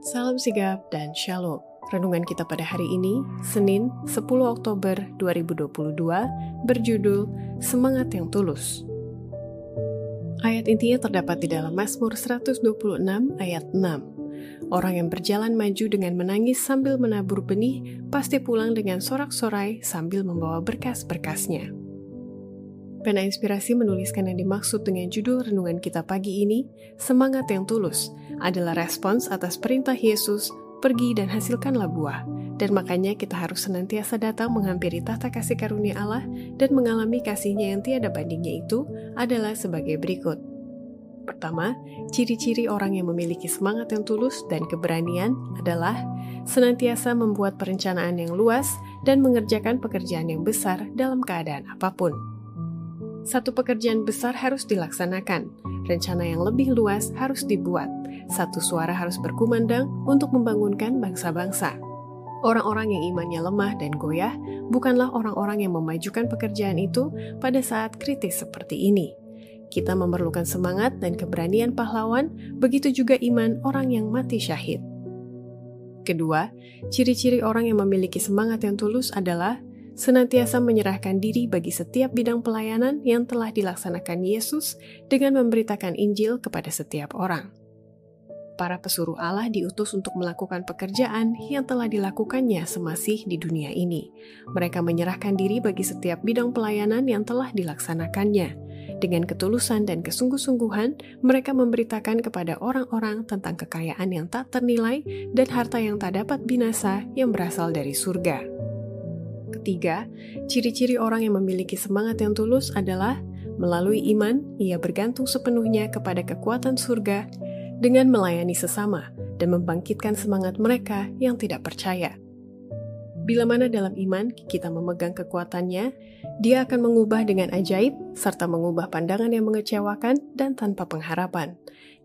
Salam sigap dan shalom. Renungan kita pada hari ini, Senin 10 Oktober 2022, berjudul Semangat yang Tulus. Ayat intinya terdapat di dalam Mazmur 126 ayat 6. Orang yang berjalan maju dengan menangis sambil menabur benih, pasti pulang dengan sorak-sorai sambil membawa berkas-berkasnya. Pena Inspirasi menuliskan yang dimaksud dengan judul renungan kita pagi ini, Semangat yang Tulus, adalah respons atas perintah Yesus, pergi dan hasilkanlah buah. Dan makanya kita harus senantiasa datang menghampiri tahta kasih karunia Allah dan mengalami kasihnya yang tiada bandingnya itu adalah sebagai berikut. Pertama, ciri-ciri orang yang memiliki semangat yang tulus dan keberanian adalah senantiasa membuat perencanaan yang luas dan mengerjakan pekerjaan yang besar dalam keadaan apa pun. Satu pekerjaan besar harus dilaksanakan, rencana yang lebih luas harus dibuat, satu suara harus berkumandang untuk membangunkan bangsa-bangsa. Orang-orang yang imannya lemah dan goyah bukanlah orang-orang yang memajukan pekerjaan itu pada saat kritis seperti ini. Kita memerlukan semangat dan keberanian pahlawan, begitu juga iman orang yang mati syahid. Kedua, ciri-ciri orang yang memiliki semangat yang tulus adalah senantiasa menyerahkan diri bagi setiap bidang pelayanan yang telah dilaksanakan Yesus dengan memberitakan Injil kepada setiap orang. Para pesuruh Allah diutus untuk melakukan pekerjaan yang telah dilakukannya semasih di dunia ini. Mereka menyerahkan diri bagi setiap bidang pelayanan yang telah dilaksanakannya. Dengan ketulusan dan kesungguh-sungguhan, mereka memberitakan kepada orang-orang tentang kekayaan yang tak ternilai dan harta yang tak dapat binasa yang berasal dari surga. Ketiga, ciri-ciri orang yang memiliki semangat yang tulus adalah melalui iman, ia bergantung sepenuhnya kepada kekuatan surga dengan melayani sesama dan membangkitkan semangat mereka yang tidak percaya. Bila mana dalam iman kita memegang kekuatannya, dia akan mengubah dengan ajaib serta mengubah pandangan yang mengecewakan dan tanpa pengharapan.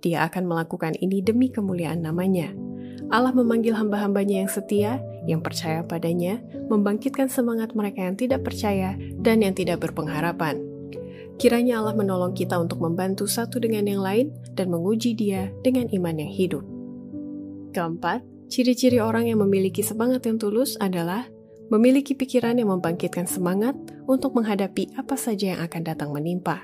Dia akan melakukan ini demi kemuliaan namanya. Allah memanggil hamba-hambanya yang setia yang percaya padanya membangkitkan semangat mereka yang tidak percaya dan yang tidak berpengharapan. Kiranya Allah menolong kita untuk membantu satu dengan yang lain dan menguji dia dengan iman yang hidup. Keempat, ciri-ciri orang yang memiliki semangat yang tulus adalah memiliki pikiran yang membangkitkan semangat untuk menghadapi apa saja yang akan datang menimpa.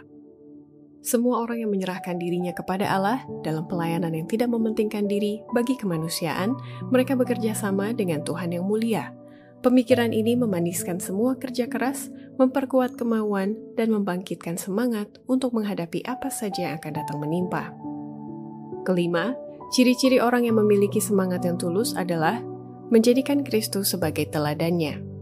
Semua orang yang menyerahkan dirinya kepada Allah dalam pelayanan yang tidak mementingkan diri bagi kemanusiaan, mereka bekerja sama dengan Tuhan yang mulia. Pemikiran ini memaniskan semua kerja keras, memperkuat kemauan, dan membangkitkan semangat untuk menghadapi apa saja yang akan datang menimpa. Kelima, ciri-ciri orang yang memiliki semangat yang tulus adalah menjadikan Kristus sebagai teladannya.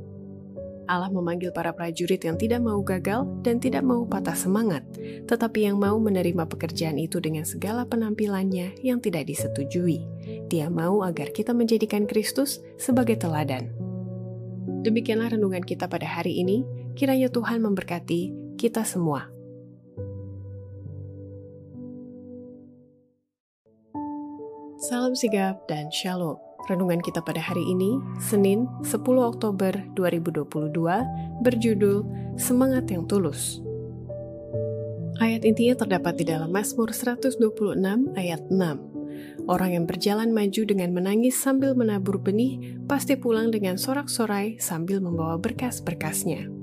Allah memanggil para prajurit yang tidak mau gagal dan tidak mau patah semangat, tetapi yang mau menerima pekerjaan itu dengan segala penampilannya yang tidak disetujui. Dia mau agar kita menjadikan Kristus sebagai teladan. Demikianlah renungan kita pada hari ini. Kiranya Tuhan memberkati kita semua. Salam sigap dan shalom. Renungan kita pada hari ini, Senin 10 Oktober 2022, berjudul Semangat yang Tulus. Ayat intinya terdapat di dalam Mazmur 126 ayat 6. Orang yang berjalan maju dengan menangis sambil menabur benih, pasti pulang dengan sorak-sorai sambil membawa berkas-berkasnya.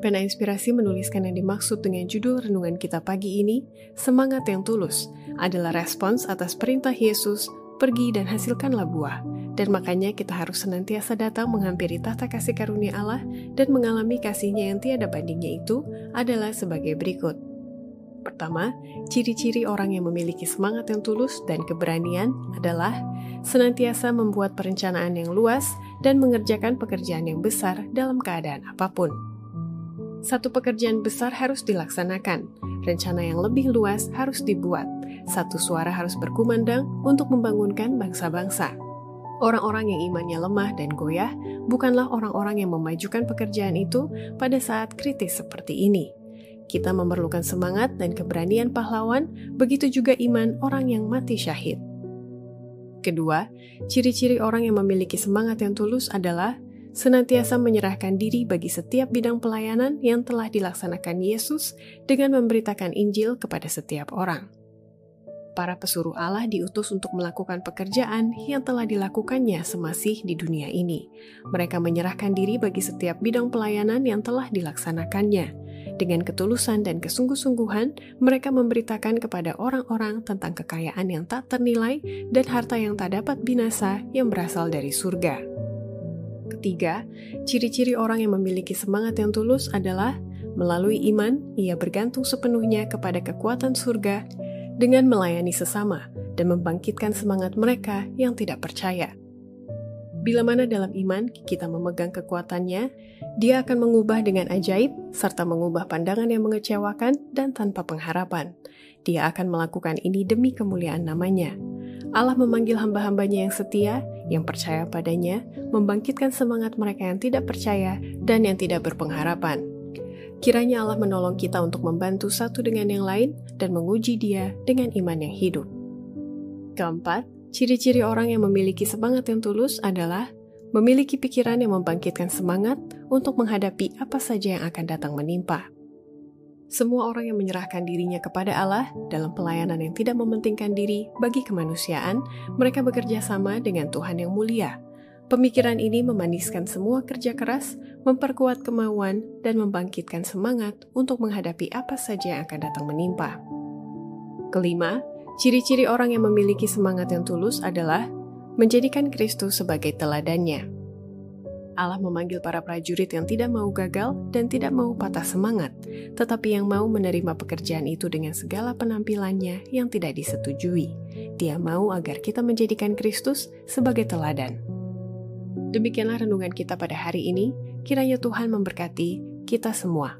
Pena Inspirasi menuliskan yang dimaksud dengan judul renungan kita pagi ini, Semangat yang Tulus, adalah respons atas perintah Yesus pergi dan hasilkanlah buah. Dan makanya kita harus senantiasa datang menghampiri tahta kasih karunia Allah dan mengalami kasihnya yang tiada bandingnya itu adalah sebagai berikut. Pertama, ciri-ciri orang yang memiliki semangat yang tulus dan keberanian adalah senantiasa membuat perencanaan yang luas dan mengerjakan pekerjaan yang besar dalam keadaan apa pun. Satu pekerjaan besar harus dilaksanakan, rencana yang lebih luas harus dibuat, satu suara harus berkumandang untuk membangunkan bangsa-bangsa. Orang-orang yang imannya lemah dan goyah bukanlah orang-orang yang memajukan pekerjaan itu pada saat kritis seperti ini. Kita memerlukan semangat dan keberanian pahlawan, begitu juga iman orang yang mati syahid. Kedua, ciri-ciri orang yang memiliki semangat yang tulus adalah senantiasa menyerahkan diri bagi setiap bidang pelayanan yang telah dilaksanakan Yesus dengan memberitakan Injil kepada setiap orang. para pesuruh Allah diutus untuk melakukan pekerjaan yang telah dilakukannya semasih di dunia ini. Mereka menyerahkan diri bagi setiap bidang pelayanan yang telah dilaksanakannya. Dengan ketulusan dan kesungguh-sungguhan, mereka memberitakan kepada orang-orang tentang kekayaan yang tak ternilai dan harta yang tak dapat binasa yang berasal dari surga. Ketiga, ciri-ciri orang yang memiliki semangat yang tulus adalah melalui iman, ia bergantung sepenuhnya kepada kekuatan surga dengan melayani sesama dan membangkitkan semangat mereka yang tidak percaya. Bila mana dalam iman kita memegang kekuatannya, dia akan mengubah dengan ajaib serta mengubah pandangan yang mengecewakan dan tanpa pengharapan. Dia akan melakukan ini demi kemuliaan namanya. Allah memanggil hamba-hambanya yang setia, yang percaya padanya, membangkitkan semangat mereka yang tidak percaya dan yang tidak berpengharapan. Kiranya Allah menolong kita untuk membantu satu dengan yang lain dan menguji dia dengan iman yang hidup. Keempat, ciri-ciri orang yang memiliki semangat yang tulus adalah memiliki pikiran yang membangkitkan semangat untuk menghadapi apa saja yang akan datang menimpa. Semua orang yang menyerahkan dirinya kepada Allah dalam pelayanan yang tidak mementingkan diri bagi kemanusiaan, mereka bekerja sama dengan Tuhan yang mulia, Pemikiran ini memaniskan semua kerja keras, memperkuat kemauan, dan membangkitkan semangat untuk menghadapi apa saja yang akan datang menimpa. Kelima, ciri-ciri orang yang memiliki semangat yang tulus adalah menjadikan Kristus sebagai teladannya. Allah memanggil para prajurit yang tidak mau gagal dan tidak mau patah semangat, tetapi yang mau menerima pekerjaan itu dengan segala penampilannya yang tidak disetujui. Dia mau agar kita menjadikan Kristus sebagai teladan. Demikianlah renungan kita pada hari ini. Kiranya Tuhan memberkati kita semua.